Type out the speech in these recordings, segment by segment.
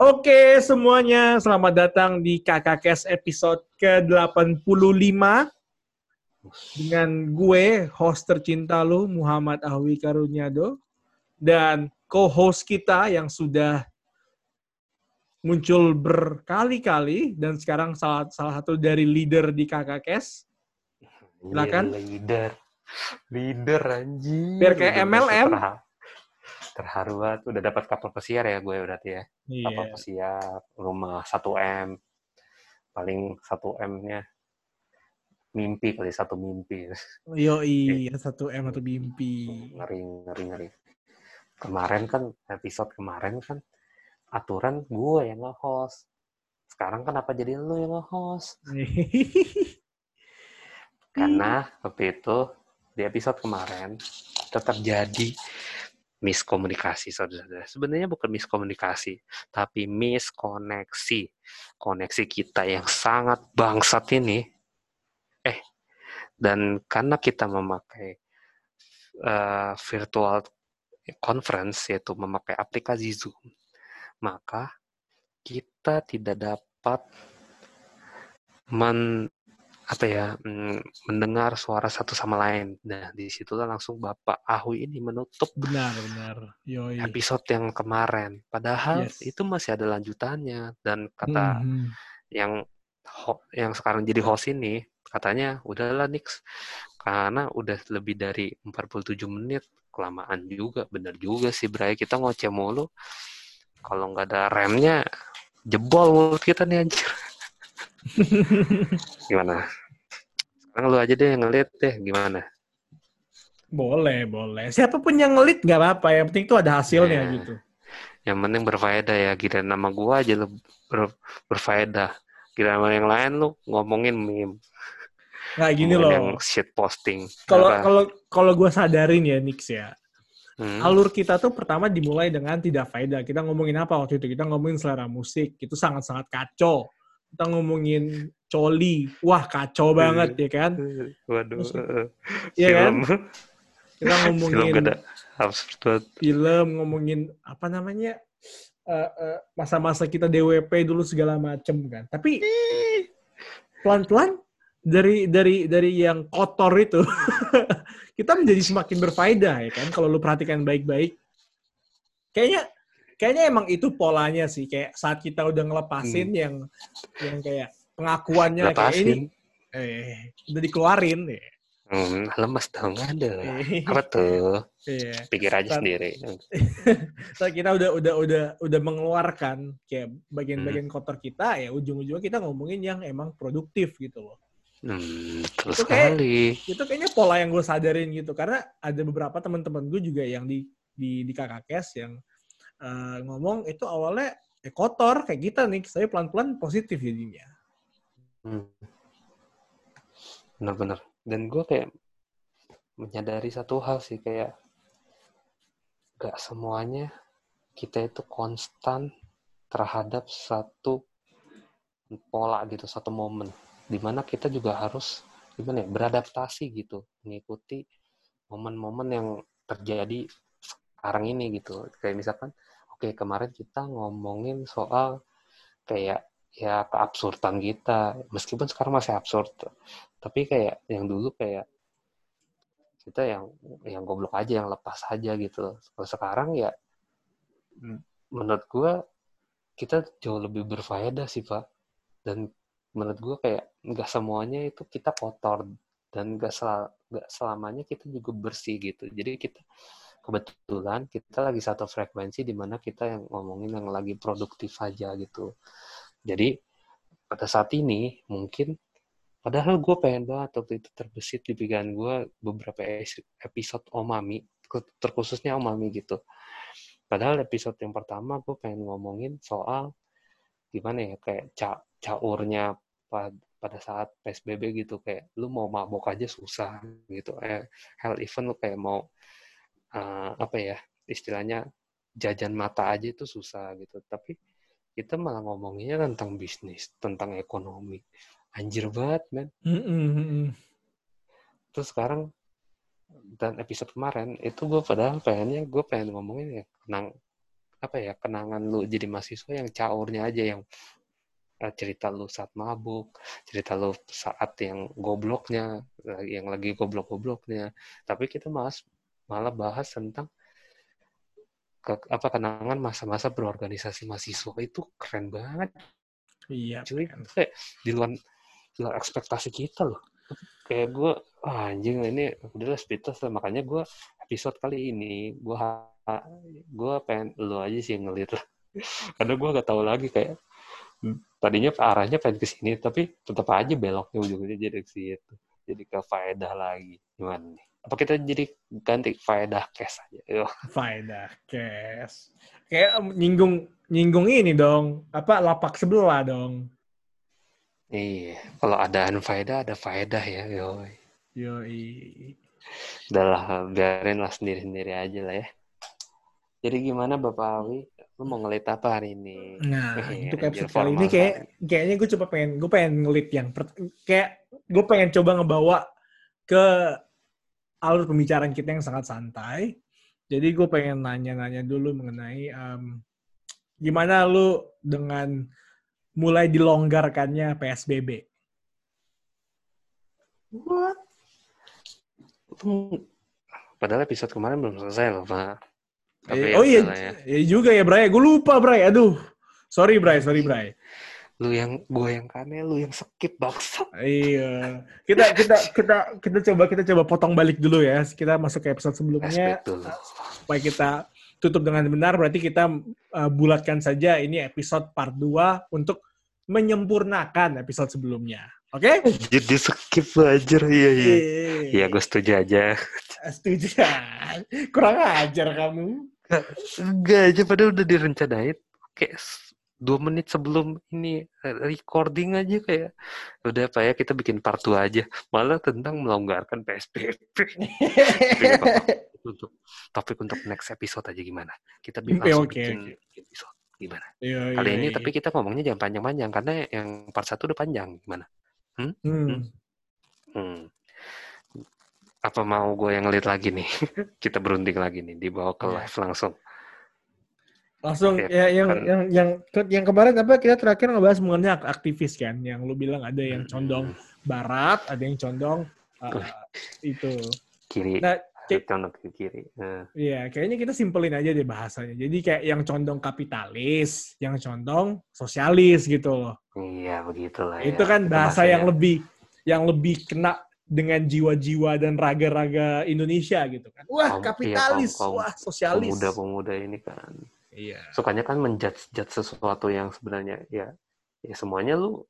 Oke semuanya, selamat datang di KKKS episode ke-85 dengan gue, host tercinta lu, Muhammad Ahwi Karunyado, dan co-host kita yang sudah muncul berkali-kali dan sekarang salah salah satu dari leader di KKKS. Silakan. Iya, leader. Leader anjing. Biar kayak MLM. Terharu banget. Udah dapat kapal pesiar ya gue berarti ya. Kapal Iya. pesiar, rumah 1M. Paling 1M-nya mimpi kali satu mimpi. Yo iya satu M atau mimpi. Ngeri, ngeri, ngeri. Kemarin kan, episode kemarin kan, aturan gue yang nge-host. Sekarang kenapa jadi lu yang nge-host? Karena waktu itu di episode kemarin tetap jadi miskomunikasi saudara. Sebenarnya bukan miskomunikasi, tapi miskoneksi. Koneksi kita yang sangat bangsat ini. Eh, dan karena kita memakai eh, virtual conference yaitu memakai aplikasi Zoom, maka kita tidak dapat men apa ya mm, mendengar suara satu sama lain. Nah, di situlah langsung Bapak Ahui ini menutup benar benar. Yoi. episode yang kemarin. Padahal Yes. itu masih ada lanjutannya dan kata Mhm. yang ho- yang sekarang jadi host ini katanya udahlah Nix karena udah lebih dari 47 menit kelamaan juga bener juga sih Bray kita ngoceh mulu kalau nggak ada remnya jebol mulut kita nih anjir gimana sekarang lu aja deh yang ngeliat deh gimana Boleh, boleh. Siapa pun yang ngelit nggak apa-apa. Yang penting itu ada hasilnya Nah. gitu. yang penting berfaedah ya kira nama gua aja lu ber- berfaedah kira nama yang lain lu ngomongin meme Nggak gini ngomongin yang loh. shit posting Kalau kalau kalau gue sadarin ya Nix ya. Hmm. Alur kita tuh pertama dimulai dengan tidak faedah. Kita ngomongin apa waktu itu? Kita ngomongin selera musik. Itu sangat-sangat kacau. Kita ngomongin coli. Wah, kacau banget ya kan? Waduh, Terus- Iya kan? film, Kita film ngomongin gak ada absurd banget. film, ngomongin apa namanya? eh, eh, masa-masa kita DWP dulu segala macem kan. Tapi pelan-pelan dari dari dari yang kotor itu kita menjadi semakin berfaedah ya kan kalau lu perhatikan baik-baik. Kayaknya kayaknya emang itu polanya sih kayak saat kita udah ngelepasin yang yang kayak pengakuannya kayak ini Lepasin. eh udah dikeluarin ya. Hmm, lemes dong, ada. Eh, Apa tuh? Iya. Pikir aja Saat- sendiri. Saat kita udah udah udah udah mengeluarkan kayak bagian-bagian kotor kita ya ujung-ujungnya kita ngomongin yang emang produktif gitu loh. Hmm, betul Itu kayak- sekali. Itu kayaknya pola yang gue sadarin gitu karena ada beberapa teman-teman gue juga yang di di di KKKS yang eh, ngomong itu awalnya eh, kotor kayak kita nih, saya pelan-pelan positif jadinya. Hmm. Bener-bener. Dan gue kayak menyadari satu hal sih, kayak gak semuanya kita itu konstan terhadap satu pola gitu, satu momen. Di mana kita juga harus gimana ya, beradaptasi gitu, mengikuti momen-momen yang terjadi sekarang ini gitu. Kayak misalkan, oke kemarin kita ngomongin soal kayak ya keabsurdan kita. Meskipun sekarang masih absurd tapi kayak yang dulu kayak kita yang yang goblok aja yang lepas aja gitu kalau sekarang ya menurut gua kita jauh lebih berfaedah sih pak. Dan menurut gua kayak nggak semuanya itu kita kotor dan nggak sel nggak selamanya kita juga bersih gitu. Jadi kita kebetulan kita lagi satu frekuensi di mana kita yang ngomongin yang lagi produktif aja gitu jadi pada saat ini mungkin padahal gue pengen banget waktu itu terbesit di pikiran gue beberapa episode Omami terkhususnya Omami gitu. Padahal episode yang pertama gue pengen ngomongin soal gimana ya kayak ca caurnya pada saat PSBB gitu kayak lu mau mabok aja susah gitu. Eh, hell even lu kayak mau eh, apa ya istilahnya jajan mata aja itu susah gitu. Tapi kita malah ngomonginnya tentang bisnis, tentang ekonomi. Anjir banget, men. Mm-mm. Terus sekarang dan episode kemarin itu gue padahal pengennya gue pengen ngomongin ya tentang apa ya kenangan lu jadi mahasiswa yang caurnya aja yang uh, cerita lu saat mabuk, cerita lu saat yang gobloknya, yang lagi goblok-gobloknya. Tapi kita malas malah bahas tentang ke, apa kenangan masa-masa berorganisasi mahasiswa itu keren banget. Iya. Cuy, kayak di luar di luar ekspektasi kita loh. Kayak gue, oh, anjing ini udah speedtest lah. Makanya gue episode kali ini gue gue pengen lu aja sih ngelit lah. Karena gue gak tahu lagi kayak tadinya arahnya pengen ke sini tapi tetap aja beloknya ujungnya jadi ke situ. Jadi ke faedah lagi. Gimana nih? Apa kita jadi ganti faedah cash aja? Yo. Faedah cash. Kayak nyinggung nyinggung ini dong. Apa lapak sebelah dong. Iya, kalau ada faedah ada faedah ya, yo. Yoi. Udah lah, biarin lah sendiri-sendiri aja lah ya. Jadi gimana Bapak Awi? Lu mau ngelit apa hari ini? Nah, untuk episode kali ini kayak kayaknya gue coba pengen gue pengen ngelit yang kayak gue pengen coba ngebawa ke alur pembicaraan kita yang sangat santai. Jadi gue pengen nanya-nanya dulu mengenai em, gimana lu dengan mulai dilonggarkannya PSBB. What? Padahal episode kemarin belum selesai loh, Pak. Eh, oh ya iya, ya. iya juga ya Bray. Gue lupa Bray. Aduh, sorry Bray, sorry Bray. Lu yang gue yang kane, lu yang skip bangsat. Iya. Kita kita kita kita coba kita coba potong balik dulu ya. Kita masuk ke episode sebelumnya supaya kita tutup dengan benar. Berarti kita uh, bulatkan saja ini episode part 2 untuk menyempurnakan episode sebelumnya. Oke? Jadi skip aja, iya iya. Iya, gue setuju aja. Setuju kan? Kurang ajar kamu. Enggak aja, padahal udah direncanain. S- dua menit sebelum ini recording aja kayak udah apa ya kita bikin part 2 aja. Malah tentang melonggarkan PSBB untuk topik untuk next episode aja gimana? Kita bi- Oke, langsung oke, bikin oke. episode. Gimana? Iya, kali iya, ini iya. tapi kita ngomongnya jangan panjang-panjang karena yang part satu udah panjang. Gimana? Hmm. hmm. apa mau gue yang ngelit lagi nih? Kita berunding lagi nih dibawa ke Iya. live langsung Langsung Oke, ya yang kan- yang yang yang kemarin apa kita terakhir ngebahas mengenai ak- aktivis kan yang lu bilang ada yang condong barat, ada yang condong uh, itu. kiri Nah, condong ke kiri Nah, Iya, kayaknya kita simpelin aja deh bahasanya. Jadi kayak yang condong kapitalis, yang condong sosialis gitu loh. iya begitulah Itu ya. kan bahasa yang lebih yang lebih kena dengan jiwa-jiwa dan raga-raga Indonesia gitu kan. Wah, iya, kapitalis, wah sosialis. pemuda-pemuda ini kan Iya. sukanya kan menjudge sesuatu yang sebenarnya ya ya semuanya lu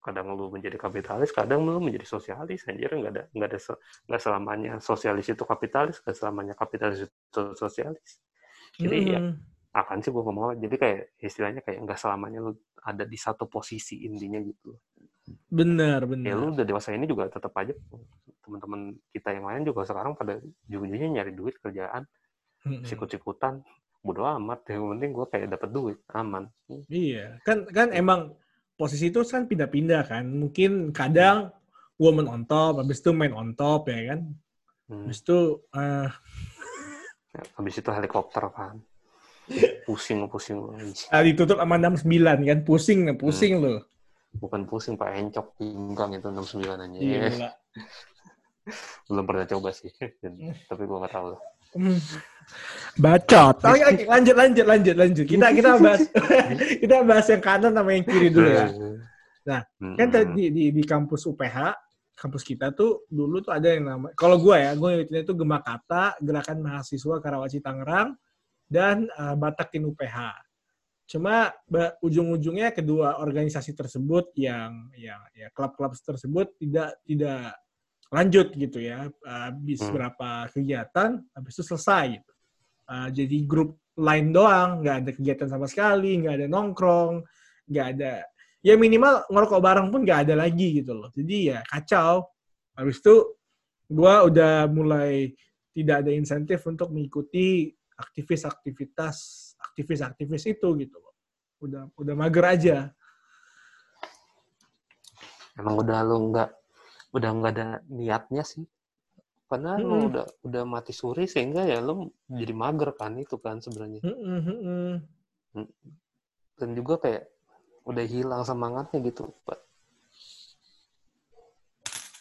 kadang lu menjadi kapitalis kadang lu menjadi sosialis anjir nggak ada nggak ada nggak selamanya sosialis itu kapitalis nggak selamanya kapitalis itu sosialis jadi ya Mm-mm. akan sih gua ngomong jadi kayak istilahnya kayak nggak selamanya lu ada di satu posisi intinya gitu Bener, ya bener. lu udah dewasa ini juga tetap aja teman-teman kita yang lain juga sekarang pada ujung-ujungnya nyari duit kerjaan sikut-sikutan bodo amat yang penting gue kayak dapat duit aman Iya, kan kan emang posisi itu kan pindah-pindah kan. Mungkin kadang woman on top, habis itu main on top ya kan. Hmm. Habis itu eh, habis itu helikopter kan pusing pusing ah, ditutup sama 69 kan. Pusing, pusing loh. bukan pusing pak encok pinggang itu 69 aja Iya. Belum pernah coba sih Dan- tapi gue nggak tahu lah Hmm. Bacot. Oke, oke, lanjut, lanjut, lanjut, lanjut. Kita kita bahas kita bahas yang kanan sama yang kiri dulu ya. Nah, Hmm. Kan tadi di, di kampus UPH, kampus kita tuh dulu tuh ada yang nama. Kalau gue ya, gue ngeliatnya itu Gema Kata, Gerakan Mahasiswa Karawaci Tangerang, dan uh, Batakin UPH. Cuma ujung-ujungnya kedua organisasi tersebut yang yang ya klub-klub tersebut tidak tidak lanjut gitu ya. Uh, Habis Hmm. berapa kegiatan, habis itu selesai gitu. Uh, jadi grup lain doang, nggak ada kegiatan sama sekali, nggak ada nongkrong, nggak ada ya minimal ngerokok bareng pun nggak ada lagi gitu loh. Jadi ya kacau. Habis itu gua udah mulai tidak ada insentif untuk mengikuti aktivis-aktivitas aktivis-aktivis itu gitu loh. Udah udah mager aja. emang udah lu nggak udah nggak ada niatnya sih karena Mm-mm. lu udah udah mati suri sehingga ya lu jadi mager kan itu kan sebenarnya. Mm-mm, mm-mm. dan juga kayak udah hilang semangatnya gitu Pa-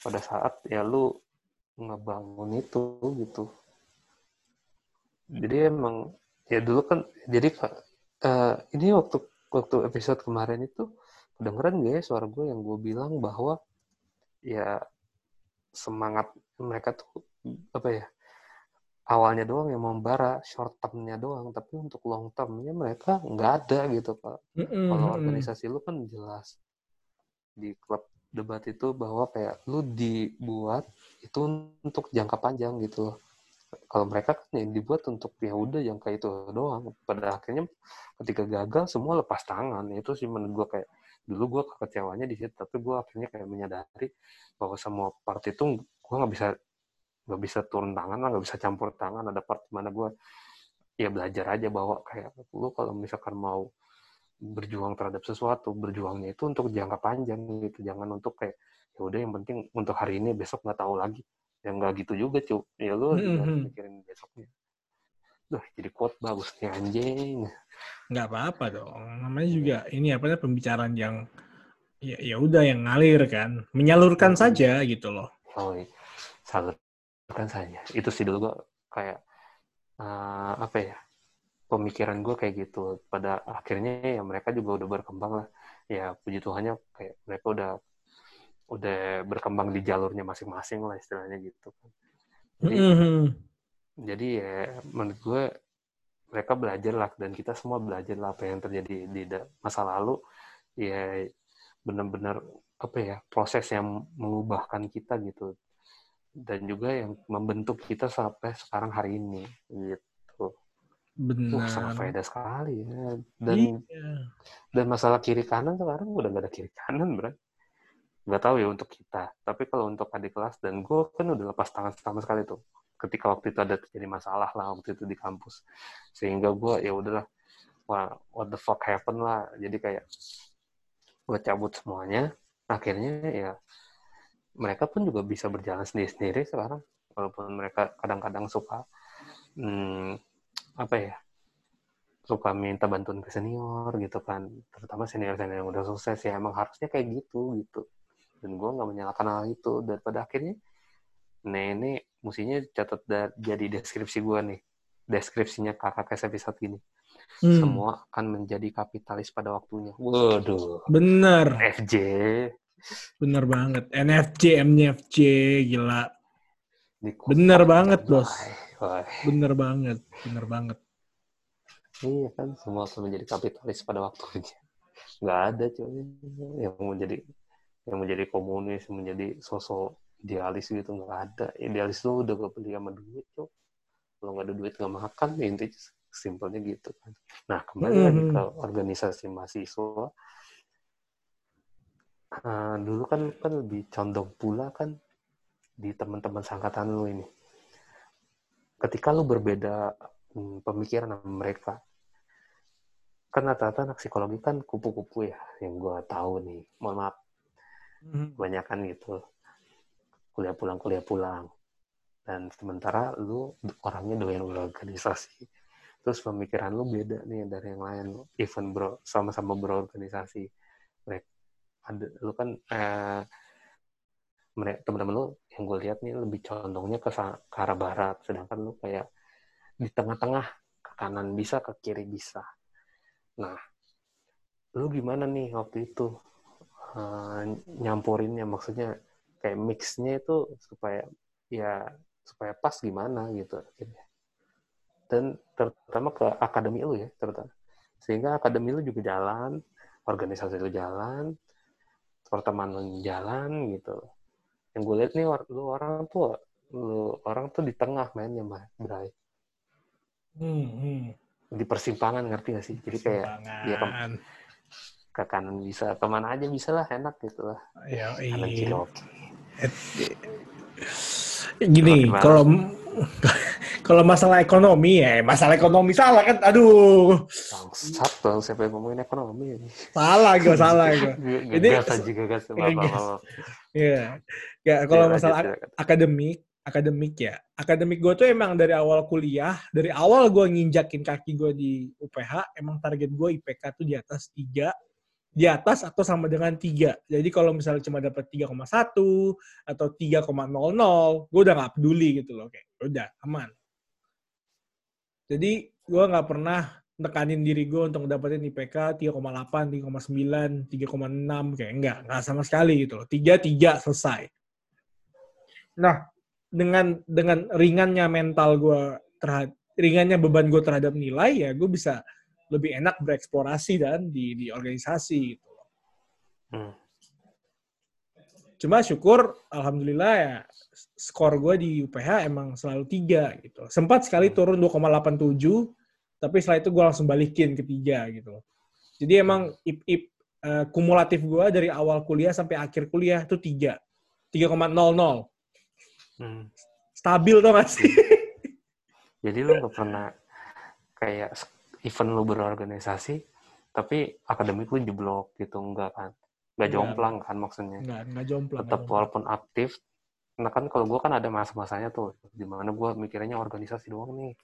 pada saat ya lu ngebangun itu gitu. Jadi emang ya dulu kan jadi eh, ini waktu waktu episode kemarin itu kedengeran gak ya suara gue yang gue bilang bahwa ya semangat mereka tuh apa ya awalnya doang yang membara short termnya doang. Tapi untuk long termnya mereka nggak ada gitu pak Mm-mm, kalau mm-mm. organisasi lu kan jelas di klub debat itu bahwa kayak lu dibuat itu untuk jangka panjang gitu. Loh kalau mereka kan yang dibuat untuk ya udah yang kayak itu doang. Pada akhirnya ketika gagal semua lepas tangan. Itu sih menurut gue kayak dulu gue kekecewanya di situ tapi gue akhirnya kayak menyadari bahwa semua part itu gue nggak bisa nggak bisa turun tangan lah nggak bisa campur tangan. Ada part mana gue ya belajar aja bahwa kayak lu kalau misalkan mau berjuang terhadap sesuatu berjuangnya itu untuk jangka panjang gitu. Jangan untuk kayak ya udah yang penting untuk hari ini besok nggak tahu lagi. Ya nggak gitu juga cu ya lu harus Mhm. mikirin besoknya Duh, jadi quote bagus nih anjing nggak apa-apa dong. Namanya juga ini apa pembicaraan yang ya ya udah yang ngalir kan, menyalurkan Mm-mm. saja gitu loh. oh iya. salurkan saja itu sih dulu gue kayak eh, apa ya pemikiran gue kayak gitu pada akhirnya ya mereka juga udah berkembang lah ya puji Tuhannya kayak mereka udah udah berkembang di jalurnya masing-masing lah istilahnya gitu jadi Mhm. Jadi ya menurut gue mereka belajar lah dan kita semua belajar lah apa yang terjadi di masa lalu. Ya benar-benar apa ya proses yang mengubahkan kita gitu. Dan juga yang membentuk kita sampai sekarang hari ini gitu. Wah, sangat Benar. faedah sekali ya. Dan Iya. dan masalah kiri kanan sekarang udah gak ada kiri kanan bro. Nggak tahu ya untuk kita. Tapi kalau untuk adik kelas dan gue kan udah lepas tangan sama sekali tuh ketika waktu itu ada terjadi masalah lah waktu itu di kampus. Sehingga gue ya udahlah what the fuck happen lah. Jadi kayak gue cabut semuanya. Akhirnya ya mereka pun juga bisa berjalan sendiri-sendiri sekarang. Walaupun mereka kadang-kadang suka hmm, apa ya suka minta bantuan ke senior gitu kan. Terutama senior senior yang udah sukses ya emang harusnya kayak gitu gitu. Dan gue nggak menyalahkan hal itu. Dan pada akhirnya nah ini mestinya catat jadi deskripsi gue nih deskripsinya kakak kes episode gini Hmm, semua akan menjadi kapitalis pada waktunya waduh Bener, FJ bener banget. NFC, MFC, gila. Bener banget, Bos. wah. Bener banget, bener banget. Iya kan, semua akan menjadi kapitalis pada waktunya. Nggak ada cuy yang menjadi yang menjadi komunis, yang menjadi sosok idealis gitu nggak ada. Idealis tuh udah gak peduli sama duit cuy. Kalau nggak ada duit nggak makan, ya intinya simpelnya gitu kan. Nah kembali lagi Mhm. ke organisasi mahasiswa. Eh, dulu kan kan lebih condong pula kan di teman-teman sangkatan lu ini. Ketika lu berbeda hmm, pemikiran sama mereka, kan rata-rata anak psikologi kan kupu-kupu ya yang gue tahu nih mohon maaf Mhm. kebanyakan gitu kuliah pulang kuliah pulang. Dan sementara lu orangnya doyan berorganisasi. Terus pemikiran lu beda nih dari yang lain. Even bro sama-sama berorganisasi. Mereka ada lu kan eh, mereka teman-teman lu yang gue lihat nih lebih condongnya ke, ke arah barat. Sedangkan lu kayak di tengah-tengah ke kanan bisa ke kiri bisa. Nah lu gimana nih waktu itu eh, nyampurinnya? Maksudnya kayak mixnya itu supaya ya supaya pas gimana gitu. Akhirnya dan terutama ke akademi lu ya terutama. Sehingga akademi lu juga jalan organisasi lu jalan pertemanan lu jalan gitu. Yang gue lihat nih lu orang tuh lu orang tuh di tengah mainnya mbak Bray. Hmm, hmm. di persimpangan ngerti gak sih? Jadi kayak dia ke, ke kanan bisa ke mana aja bisa lah enak gitu lah. Ya, kanan iya. oke Gini, kalau kalau masalah ekonomi ya, masalah ekonomi salah kan, aduh, bangsat dong siapa yang ngomongin ekonomi salah gue, salah gue. Ngegas. Maaf, maaf. Iya, ya kalau Ya, masalah akademik, akademik ya. Akademik gue tuh emang dari awal kuliah, dari awal gue nginjakin kaki gue di UPH, emang target gue IPK tuh di atas 3, di atas atau sama dengan 3. Jadi kalau misalnya cuma dapat 3,1 atau 3,00, gue udah gak peduli gitu loh. Kayak udah, aman. Jadi gue nggak pernah nekanin diri gue untuk dapetin IPK 3,8, 3,9, 3,6 kayak enggak, enggak sama sekali gitu loh. 3 3 selesai. Nah, dengan dengan ringannya mental gue terhadap ringannya beban gue terhadap nilai ya gue bisa lebih enak bereksplorasi dan di di organisasi gitu. Hmm. Cuma syukur alhamdulillah ya skor gue di UPH emang selalu tiga gitu. Sempat sekali hmm. turun 2,87 tapi setelah itu gue langsung balikin ke tiga gitu. Jadi emang ip, ip uh, kumulatif gue dari awal kuliah sampai akhir kuliah itu tiga. 3,00. Hmm. Stabil tuh gak sih? Jadi lu gak pernah kayak event lu berorganisasi, tapi akademik lu jeblok gitu, enggak kan? Gak jomplang kan maksudnya? Enggak, enggak jomplang. Tetap walaupun aktif, nah kan kalau gue kan ada masa-masanya tuh, di mana gue mikirnya organisasi doang nih.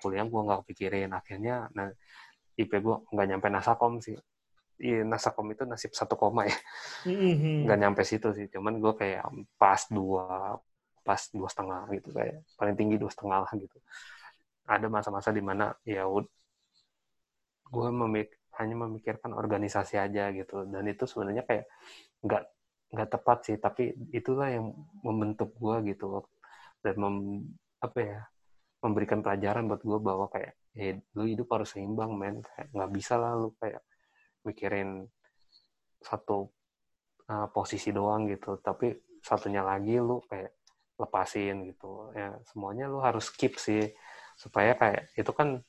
Kuliah gue nggak pikirin, akhirnya nah, IP gue nggak nyampe nasakom sih. Iya, nasakom itu nasib satu koma ya. Mm-hmm. Nggak nyampe situ sih, cuman gue kayak pas dua pas dua setengah gitu kayak paling tinggi dua setengah lah gitu ada masa-masa di mana ya gue memik hanya memikirkan organisasi aja gitu. Dan itu sebenarnya kayak nggak nggak tepat sih tapi itulah yang membentuk gue gitu dan mem, apa ya memberikan pelajaran buat gue bahwa kayak eh lu hidup harus seimbang men. Kayak nggak bisa lah lu kayak mikirin satu uh, posisi doang gitu. Tapi satunya lagi lu kayak lepasin gitu. Ya semuanya lu harus keep sih. Supaya kayak itu kan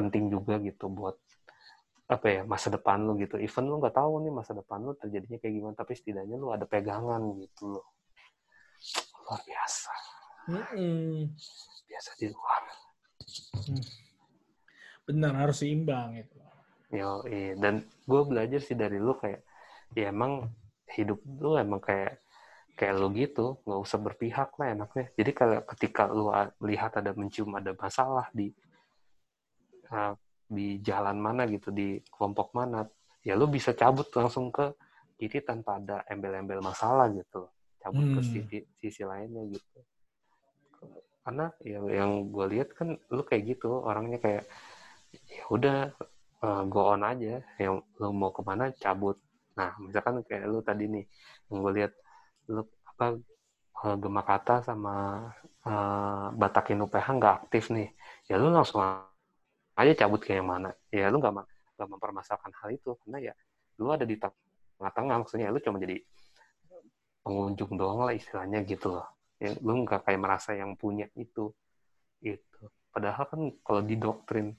penting juga gitu buat apa ya masa depan lu gitu. Even lu nggak tahu nih masa depan lu terjadinya kayak gimana tapi setidaknya lu ada pegangan gitu loh. Luar biasa. Mm biasa di luar. Mm. benar harus seimbang itu yo iya dan gue belajar sih dari lu kayak ya emang hidup lu emang kayak kayak lu gitu. Nggak usah berpihak lah enaknya. Jadi kalau ketika lu lihat ada mencium ada masalah di uh, di jalan mana gitu di kelompok mana ya lu bisa cabut langsung ke kiri tanpa ada embel-embel masalah gitu. Cabut hmm. ke sisi sisi lainnya gitu. Karena ya yang gue lihat kan lu kayak gitu orangnya kayak ya udah uh, go on aja yang lu mau ke mana cabut. Nah misalkan kayak lu tadi nih yang gue lihat lu apa uh, Gema Kata sama uh, Batakin UPH nggak aktif nih, ya lu langsung aja cabut ke yang mana. Ya lu nggak nggak mempermasalahkan hal itu karena ya lu ada di tengah-tengah maksudnya lu cuma jadi pengunjung doang lah istilahnya gitu loh. Ya, lu nggak kayak merasa yang punya itu itu. Padahal kan kalau di doktrin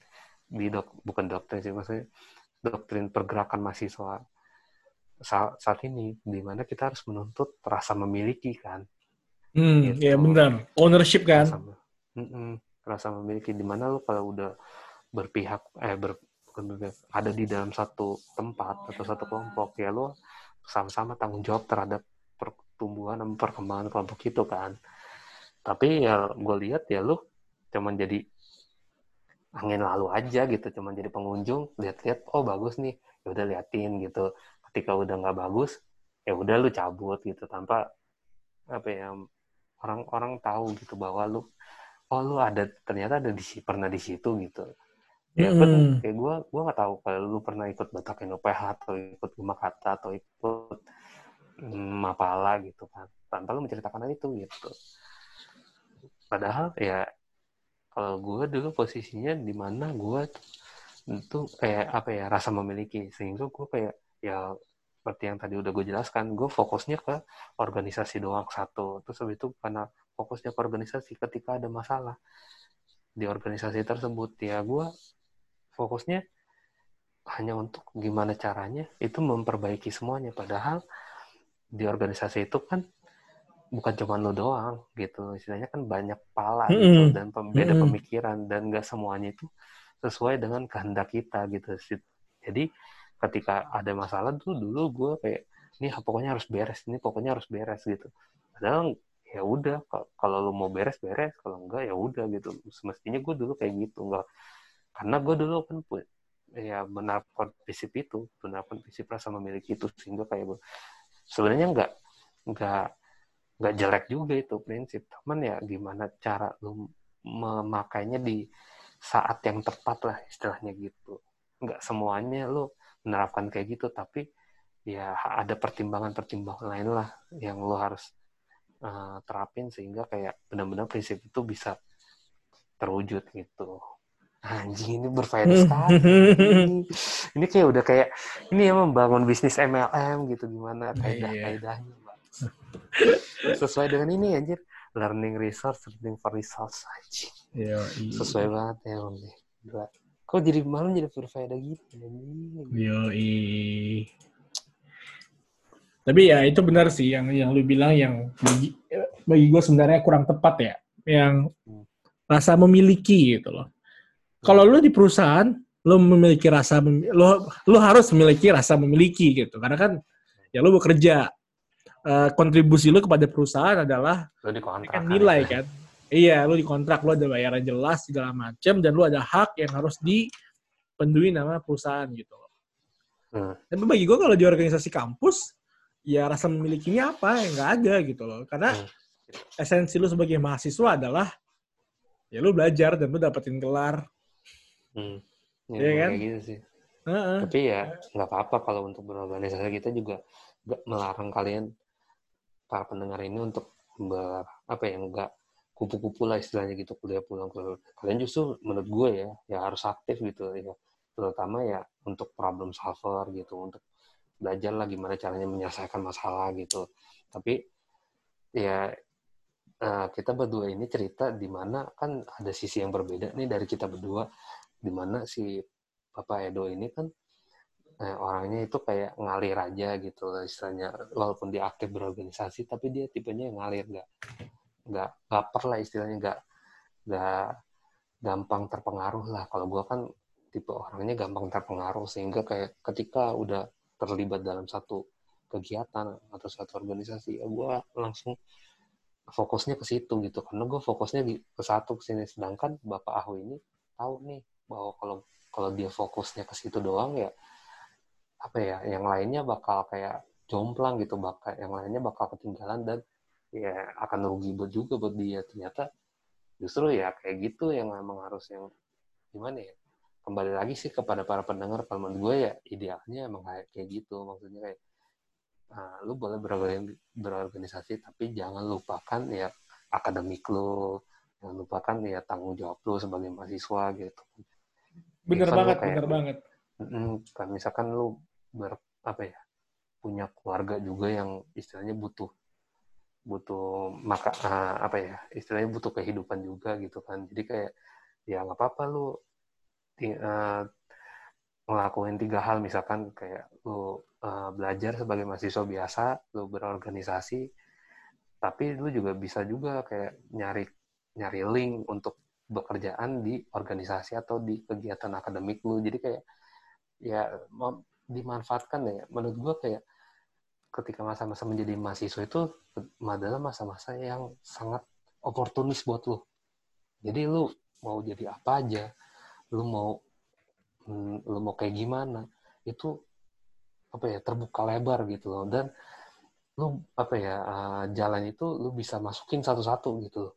di dok, bukan doktrin sih maksudnya doktrin pergerakan mahasiswa saat, saat ini di mana kita harus menuntut rasa memiliki kan. Hmm, gitu. ya benar. Ownership kan. Rasa, mm -mm, rasa memiliki di mana lu kalau udah berpihak eh ber, ada di dalam satu tempat atau satu kelompok ya lu sama-sama tanggung jawab terhadap pertumbuhan dan perkembangan kelompok itu kan. Tapi ya gue lihat ya lu cuman jadi angin lalu aja gitu, cuman jadi pengunjung lihat-lihat oh bagus nih, ya udah liatin gitu ketika udah nggak bagus ya udah lu cabut gitu tanpa apa ya orang-orang tahu gitu bahwa lu oh lu ada ternyata ada di pernah di situ gitu ya mm. kan kayak gue gue nggak tahu kalau lu pernah ikut Batak UPH atau ikut Kata atau ikut mm, Mapala gitu kan tanpa lu menceritakan itu gitu padahal ya kalau gue dulu posisinya di mana gue itu kayak apa ya rasa memiliki sehingga gue kayak ya seperti yang tadi udah gue jelaskan, gue fokusnya ke organisasi doang satu. Terus habis itu karena fokusnya ke organisasi, ketika ada masalah di organisasi tersebut, ya gue fokusnya hanya untuk gimana caranya itu memperbaiki semuanya. Padahal di organisasi itu kan bukan cuma lo doang gitu, istilahnya kan banyak pala mm -hmm. gitu dan beda mm -hmm. pemikiran dan gak semuanya itu sesuai dengan kehendak kita gitu. Jadi ketika ada masalah tuh dulu gue kayak ini pokoknya harus beres ini pokoknya harus beres gitu padahal ya udah kalau lu mau beres beres kalau enggak ya udah gitu semestinya gue dulu kayak gitu enggak karena gue dulu kan ya menerapkan prinsip itu menerapkan prinsip rasa memiliki itu sehingga kayak gue sebenarnya enggak enggak enggak jelek juga itu prinsip cuman ya gimana cara lu memakainya di saat yang tepat lah istilahnya gitu enggak semuanya lu menerapkan kayak gitu tapi ya ada pertimbangan-pertimbangan lain lah yang lo harus uh, terapin sehingga kayak benar-benar prinsip itu bisa terwujud gitu. Anjing ini berfaedah sekali. ini kayak udah kayak ini ya membangun bisnis MLM gitu gimana kaidah-kaidahnya, iya. Sesuai dengan ini anjir. Learning resource, learning for resource anjing. Iya, iya. Sesuai banget ya nih. Kok jadi malam jadi berfaedah gitu anjing. Yo, tapi ya itu benar sih yang yang lu bilang yang bagi, bagi gue sebenarnya kurang tepat ya. Yang rasa memiliki gitu loh. Kalau lu di perusahaan, lu memiliki rasa lu lu harus memiliki rasa memiliki gitu. Karena kan ya lu bekerja uh, kontribusi lu kepada perusahaan adalah lu kan nilai kan. Iya, lu dikontrak, lu ada bayaran jelas segala macam dan lu ada hak yang harus dipendui nama perusahaan gitu. Hmm. Tapi bagi gue kalau di organisasi kampus, ya rasa memilikinya apa ya nggak ada gitu loh karena hmm. esensi lu sebagai mahasiswa adalah ya lu belajar dan lu dapetin gelar hmm. ya, ya kan? kayak gitu sih. Uh-uh. tapi ya nggak apa-apa kalau untuk berorganisasi kita juga nggak melarang kalian para pendengar ini untuk ber, apa ya nggak kupu-kupu lah istilahnya gitu kuliah pulang ke kalian justru menurut gue ya ya harus aktif gitu ya. Terutama ya untuk problem solver gitu untuk belajar lah gimana caranya menyelesaikan masalah gitu. Tapi ya uh, kita berdua ini cerita di mana kan ada sisi yang berbeda nih dari kita berdua di mana si Bapak Edo ini kan eh, orangnya itu kayak ngalir aja gitu istilahnya. Walaupun dia aktif berorganisasi tapi dia tipenya yang ngalir. Nggak nggak baper lah istilahnya. Nggak nggak gampang terpengaruh lah. Kalau gue kan tipe orangnya gampang terpengaruh. Sehingga kayak ketika udah terlibat dalam satu kegiatan atau satu organisasi ya gue langsung fokusnya ke situ gitu. Karena gue fokusnya di ke satu ke sini. Sedangkan bapak Ahu ini tahu nih bahwa kalau kalau dia fokusnya ke situ doang ya apa ya yang lainnya bakal kayak jomplang gitu bakal yang lainnya bakal ketinggalan dan ya akan rugi buat juga buat dia. Ternyata justru ya kayak gitu yang memang harus yang gimana ya kembali lagi sih kepada para pendengar kalau menurut gue ya idealnya emang kayak kayak gitu. Maksudnya kayak uh, lu boleh berorganisasi tapi jangan lupakan ya akademik lu jangan lupakan ya tanggung jawab lu sebagai mahasiswa gitu bener Even banget kayak, bener banget. Kan misalkan lu ber apa ya punya keluarga juga yang istilahnya butuh butuh maka uh, apa ya istilahnya butuh kehidupan juga gitu kan. Jadi kayak ya nggak apa-apa lu uh, ngelakuin tiga hal. Misalkan kayak lu uh, belajar sebagai mahasiswa biasa, lu berorganisasi, tapi lu juga bisa juga kayak nyari nyari link untuk bekerjaan di organisasi atau di kegiatan akademik lu. Jadi kayak ya dimanfaatkan ya. Menurut gua kayak ketika masa-masa menjadi mahasiswa itu adalah masa-masa yang sangat oportunis buat lu. Jadi lu mau jadi apa aja, lu mau hmm, lu mau kayak gimana itu apa ya terbuka lebar gitu loh dan lu apa ya uh, jalan itu lu bisa masukin satu-satu gitu loh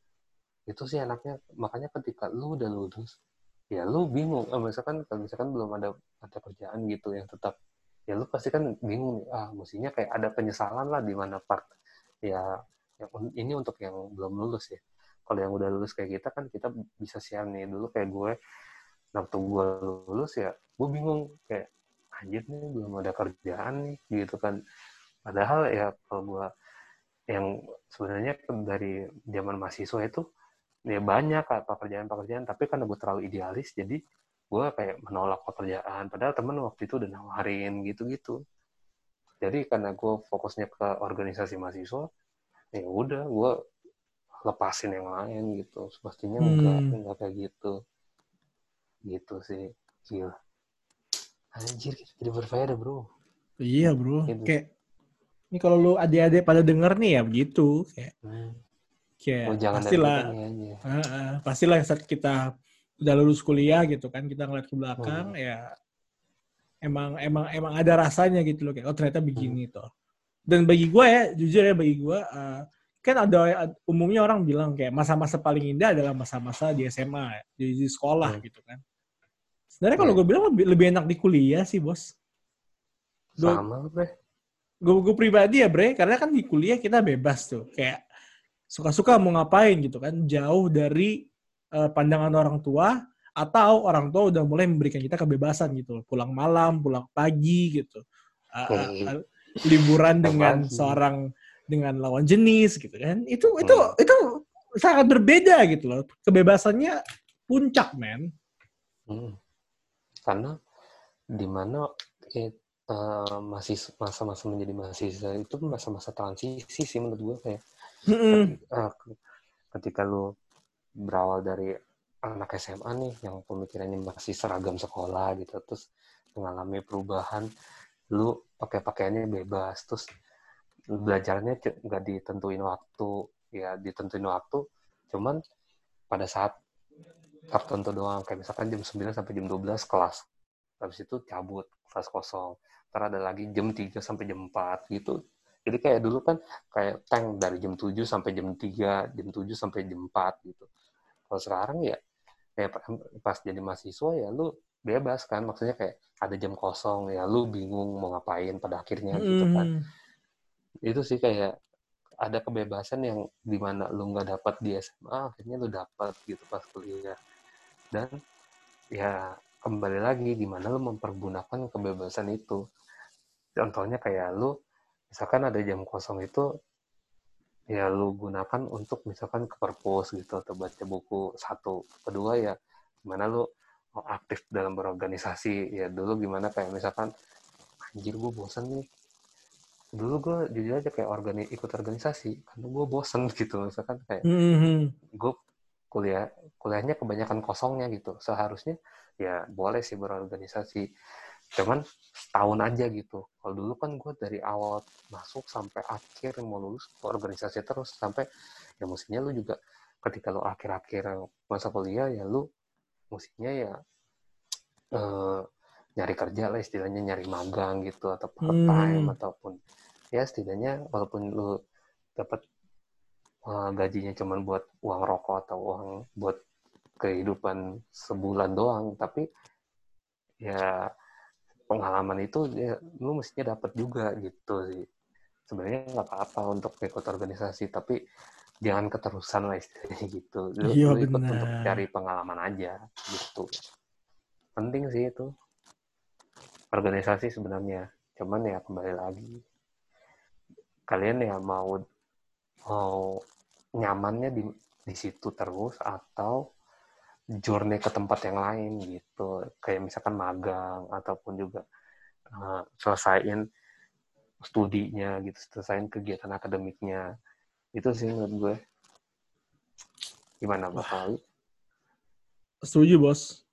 itu sih enaknya. Makanya ketika lu udah lulus ya lu bingung. Eh, misalkan kalau misalkan belum ada ada kerjaan gitu yang tetap ya lu pasti kan bingung ah mestinya kayak ada penyesalan lah di mana part ya yang ini untuk yang belum lulus ya. Kalau yang udah lulus kayak kita kan kita bisa share nih. Dulu kayak gue waktu gue lulus ya gue bingung kayak anjir nih belum ada kerjaan nih gitu kan. Padahal ya kalau gue yang sebenarnya dari zaman mahasiswa itu ya banyak pekerjaan-pekerjaan. Tapi karena gue terlalu idealis jadi gue kayak menolak pekerjaan. Padahal temen waktu itu udah nawarin gitu-gitu. Jadi karena gue fokusnya ke organisasi mahasiswa ya udah gue lepasin yang lain gitu. Semestinya hmm. enggak enggak kayak gitu. Gitu sih. Gila. Anjir jadi berfaedah bro. Iya bro. Gitu. kayak ini kalau lu adik-adik pada denger nih ya begitu. Kayak hmm. Kayak Oh, jangan pastilah, uh, uh, pastilah saat kita udah lulus kuliah gitu kan, kita ngeliat ke belakang Hmm. ya emang emang emang ada rasanya gitu loh kayak oh ternyata Hmm. begini toh. Dan bagi gue ya, jujur ya bagi gue uh, kan ada umumnya orang bilang kayak masa-masa paling indah adalah masa-masa di SMA, di, di sekolah Hmm. gitu kan. Sebenarnya kalau Iya. gue bilang lebih, lebih enak di kuliah sih bos. Gua- Sama, bre. gue gue pribadi ya bre karena kan di kuliah kita bebas tuh kayak suka-suka mau ngapain gitu kan jauh dari eh, pandangan orang tua atau orang tua udah mulai memberikan kita kebebasan gitu pulang malam pulang pagi gitu. Eh, liburan dengan seorang dengan lawan jenis gitu kan. Itu itu Hmm. itu sangat berbeda gitu loh. Kebebasannya puncak men. Hmm. Karena di mana eh, eh, masih masa-masa menjadi mahasiswa itu masa-masa transisi sih menurut gue kayak Eh, ketika lu berawal dari anak SMA nih yang pemikirannya masih seragam sekolah gitu terus mengalami perubahan lu pakai pakaiannya bebas terus belajarnya nggak ditentuin waktu ya ditentuin waktu cuman pada saat tertentu doang kayak misalkan jam 9 sampai jam 12 kelas habis itu cabut kelas kosong ntar ada lagi jam 3 sampai jam 4 gitu jadi kayak dulu kan kayak tank dari jam 7 sampai jam 3 jam 7 sampai jam 4 gitu. Kalau sekarang ya kayak pas jadi mahasiswa ya lu bebas kan. Maksudnya kayak ada jam kosong ya lu bingung mau ngapain pada akhirnya gitu kan. Mm. itu sih kayak ada kebebasan yang di mana lu nggak dapat di SMA akhirnya lu dapat gitu pas kuliah. Dan ya kembali lagi gimana lu mempergunakan kebebasan itu. Contohnya kayak lu misalkan ada jam kosong itu ya lu gunakan untuk misalkan ke perpus gitu atau baca buku satu kedua ya gimana lu aktif dalam berorganisasi. Ya dulu gimana kayak misalkan anjir gue bosan nih. Dulu gue jujur aja kayak organi ikut organisasi karena gue bosen gitu. Misalkan kayak Mm-mm. gue kuliah kuliahnya kebanyakan kosongnya gitu. Seharusnya ya boleh sih berorganisasi cuman setahun aja gitu kalau dulu kan gue dari awal masuk sampai akhir mau lulus organisasi terus sampai ya mestinya lu juga ketika lu akhir-akhir masa kuliah ya lu mestinya ya eh, nyari kerja lah istilahnya nyari magang gitu atau part time Hmm. ataupun ya setidaknya walaupun lu dapat eh, gajinya cuman buat uang rokok atau uang buat kehidupan sebulan doang tapi ya pengalaman itu ya lu mestinya dapat juga gitu sih. Sebenarnya nggak apa-apa untuk ikut organisasi tapi jangan keterusan lah istilahnya gitu. Lu, Iya, lu ikut untuk cari pengalaman aja gitu. Penting sih itu. Organisasi sebenarnya. Cuman ya kembali lagi kalian ya mau mau nyamannya di di situ terus atau journey ke tempat yang lain gitu kayak misalkan magang ataupun juga uh, selesaiin studinya gitu selesaiin kegiatan akademiknya itu sih menurut gue gimana Pak? Setuju, Bos.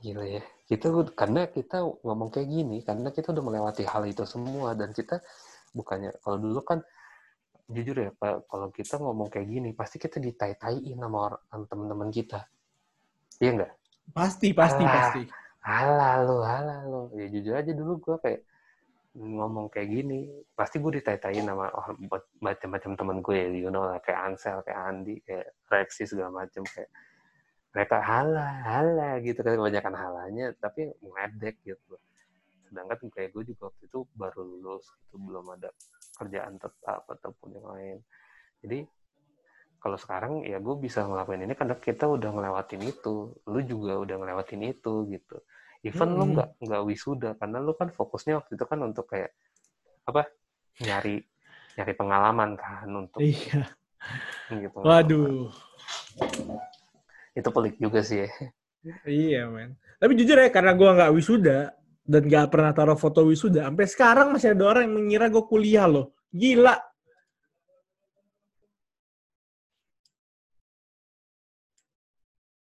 Gila ya. Kita karena kita ngomong kayak gini karena kita udah melewati hal itu semua dan kita bukannya kalau dulu kan jujur ya Pak, kalau kita ngomong kayak gini pasti kita ditai-taiin sama orang teman-teman kita. Iya enggak? Pasti, pasti, Alah. pasti. Halah lu, halah lu. Ya jujur aja dulu gue kayak ngomong kayak gini, pasti gue ditai-taiin sama orang macam-macam temen gue ya, you know lah, kayak Ansel, kayak Andi, kayak Rexi segala macam kayak mereka halah, halah gitu kan kebanyakan halanya, tapi ngedek gitu. Sedangkan kayak gue juga waktu itu baru lulus, itu belum ada kerjaan tetap ataupun yang lain. Jadi kalau sekarang ya gue bisa ngelakuin ini karena kita udah ngelewatin itu, lu juga udah ngelewatin itu gitu. Even lu Mm-mm. nggak nggak wisuda karena lu kan fokusnya waktu itu kan untuk kayak apa nyari nyari pengalaman kan untuk Iya. gitu. Waduh. Itu pelik juga sih ya. Iya, men. Tapi jujur ya, karena gue nggak wisuda dan nggak pernah taruh foto wisuda, sampai sekarang masih ada orang yang mengira gue kuliah loh. Gila.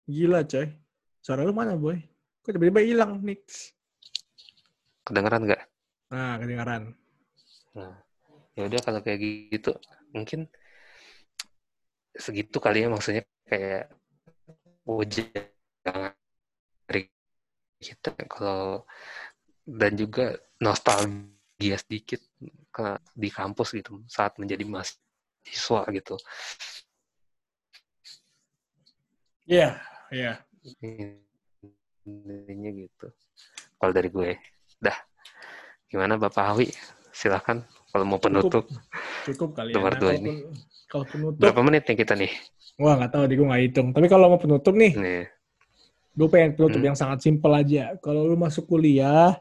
Gila, coy. Suara lu mana, boy? Kok tiba-tiba hilang, Nix? Kedengeran nggak? Nah, kedengaran. Nah, ya udah kalau kayak gitu mungkin segitu kali ya maksudnya kayak ujian dari kita kalau dan juga nostalgia sedikit ke di kampus gitu saat menjadi mahasiswa gitu. Iya, iya. Intinya gitu. Kalau dari gue, dah. Gimana Bapak Hawi? Silahkan kalau mau penutup. Cukup, cukup kali ya. dua ini. Kalau penutup, Berapa menit nih kita nih? wah nggak tahu deh gue nggak hitung. Tapi kalau mau penutup nih, Nih. gue pengen penutup Hmm. yang sangat simpel aja. Kalau lu masuk kuliah,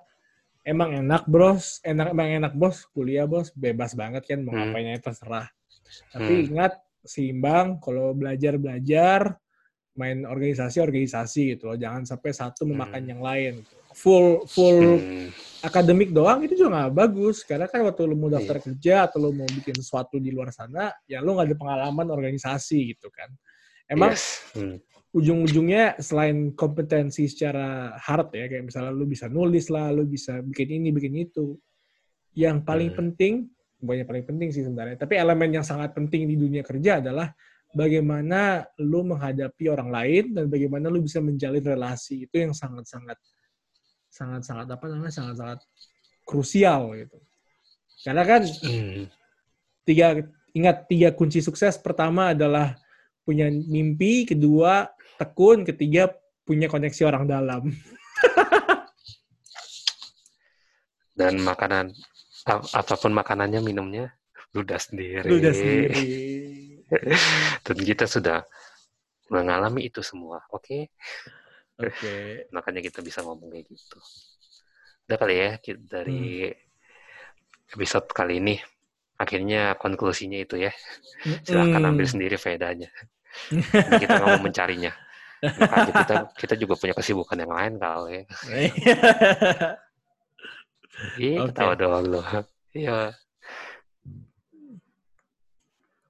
emang enak bros, enak emang enak bos, kuliah bos, bebas banget kan mau Hmm. ngapain aja terserah. Tapi Hmm. ingat seimbang, kalau belajar belajar, main organisasi organisasi gitu loh, jangan sampai satu memakan Hmm. yang lain. Full full Hmm. akademik doang itu juga nggak bagus karena kan waktu lu mau Iya. daftar kerja atau lu mau bikin sesuatu di luar sana ya lu nggak ada pengalaman organisasi gitu kan emang Yes. Hmm. Ujung-ujungnya selain kompetensi secara hard ya kayak misalnya lu bisa nulis lah lu bisa bikin ini bikin itu yang paling Hmm. penting bukan yang paling penting sih sebenarnya tapi elemen yang sangat penting di dunia kerja adalah bagaimana lu menghadapi orang lain dan bagaimana lu bisa menjalin relasi itu yang sangat-sangat sangat-sangat apa namanya sangat-sangat krusial gitu karena kan Hmm. tiga ingat tiga kunci sukses pertama adalah punya mimpi kedua tekun ketiga punya koneksi orang dalam Dan makanan ap- apa pun makanannya minumnya ludah sendiri. lu udah sendiri Dan kita sudah mengalami itu semua. Oke, oke makanya kita bisa ngomong kayak gitu. Udah kali ya dari episode kali ini. Akhirnya konklusinya itu ya. Silahkan Mm. ambil sendiri faedahnya. Kita nggak mau mencarinya. Makanya kita kita juga punya kesibukan yang lain kali. Iya, Oke. ketawa doang loh. Iya.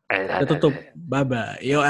Eh, Udah tutup bye bye yo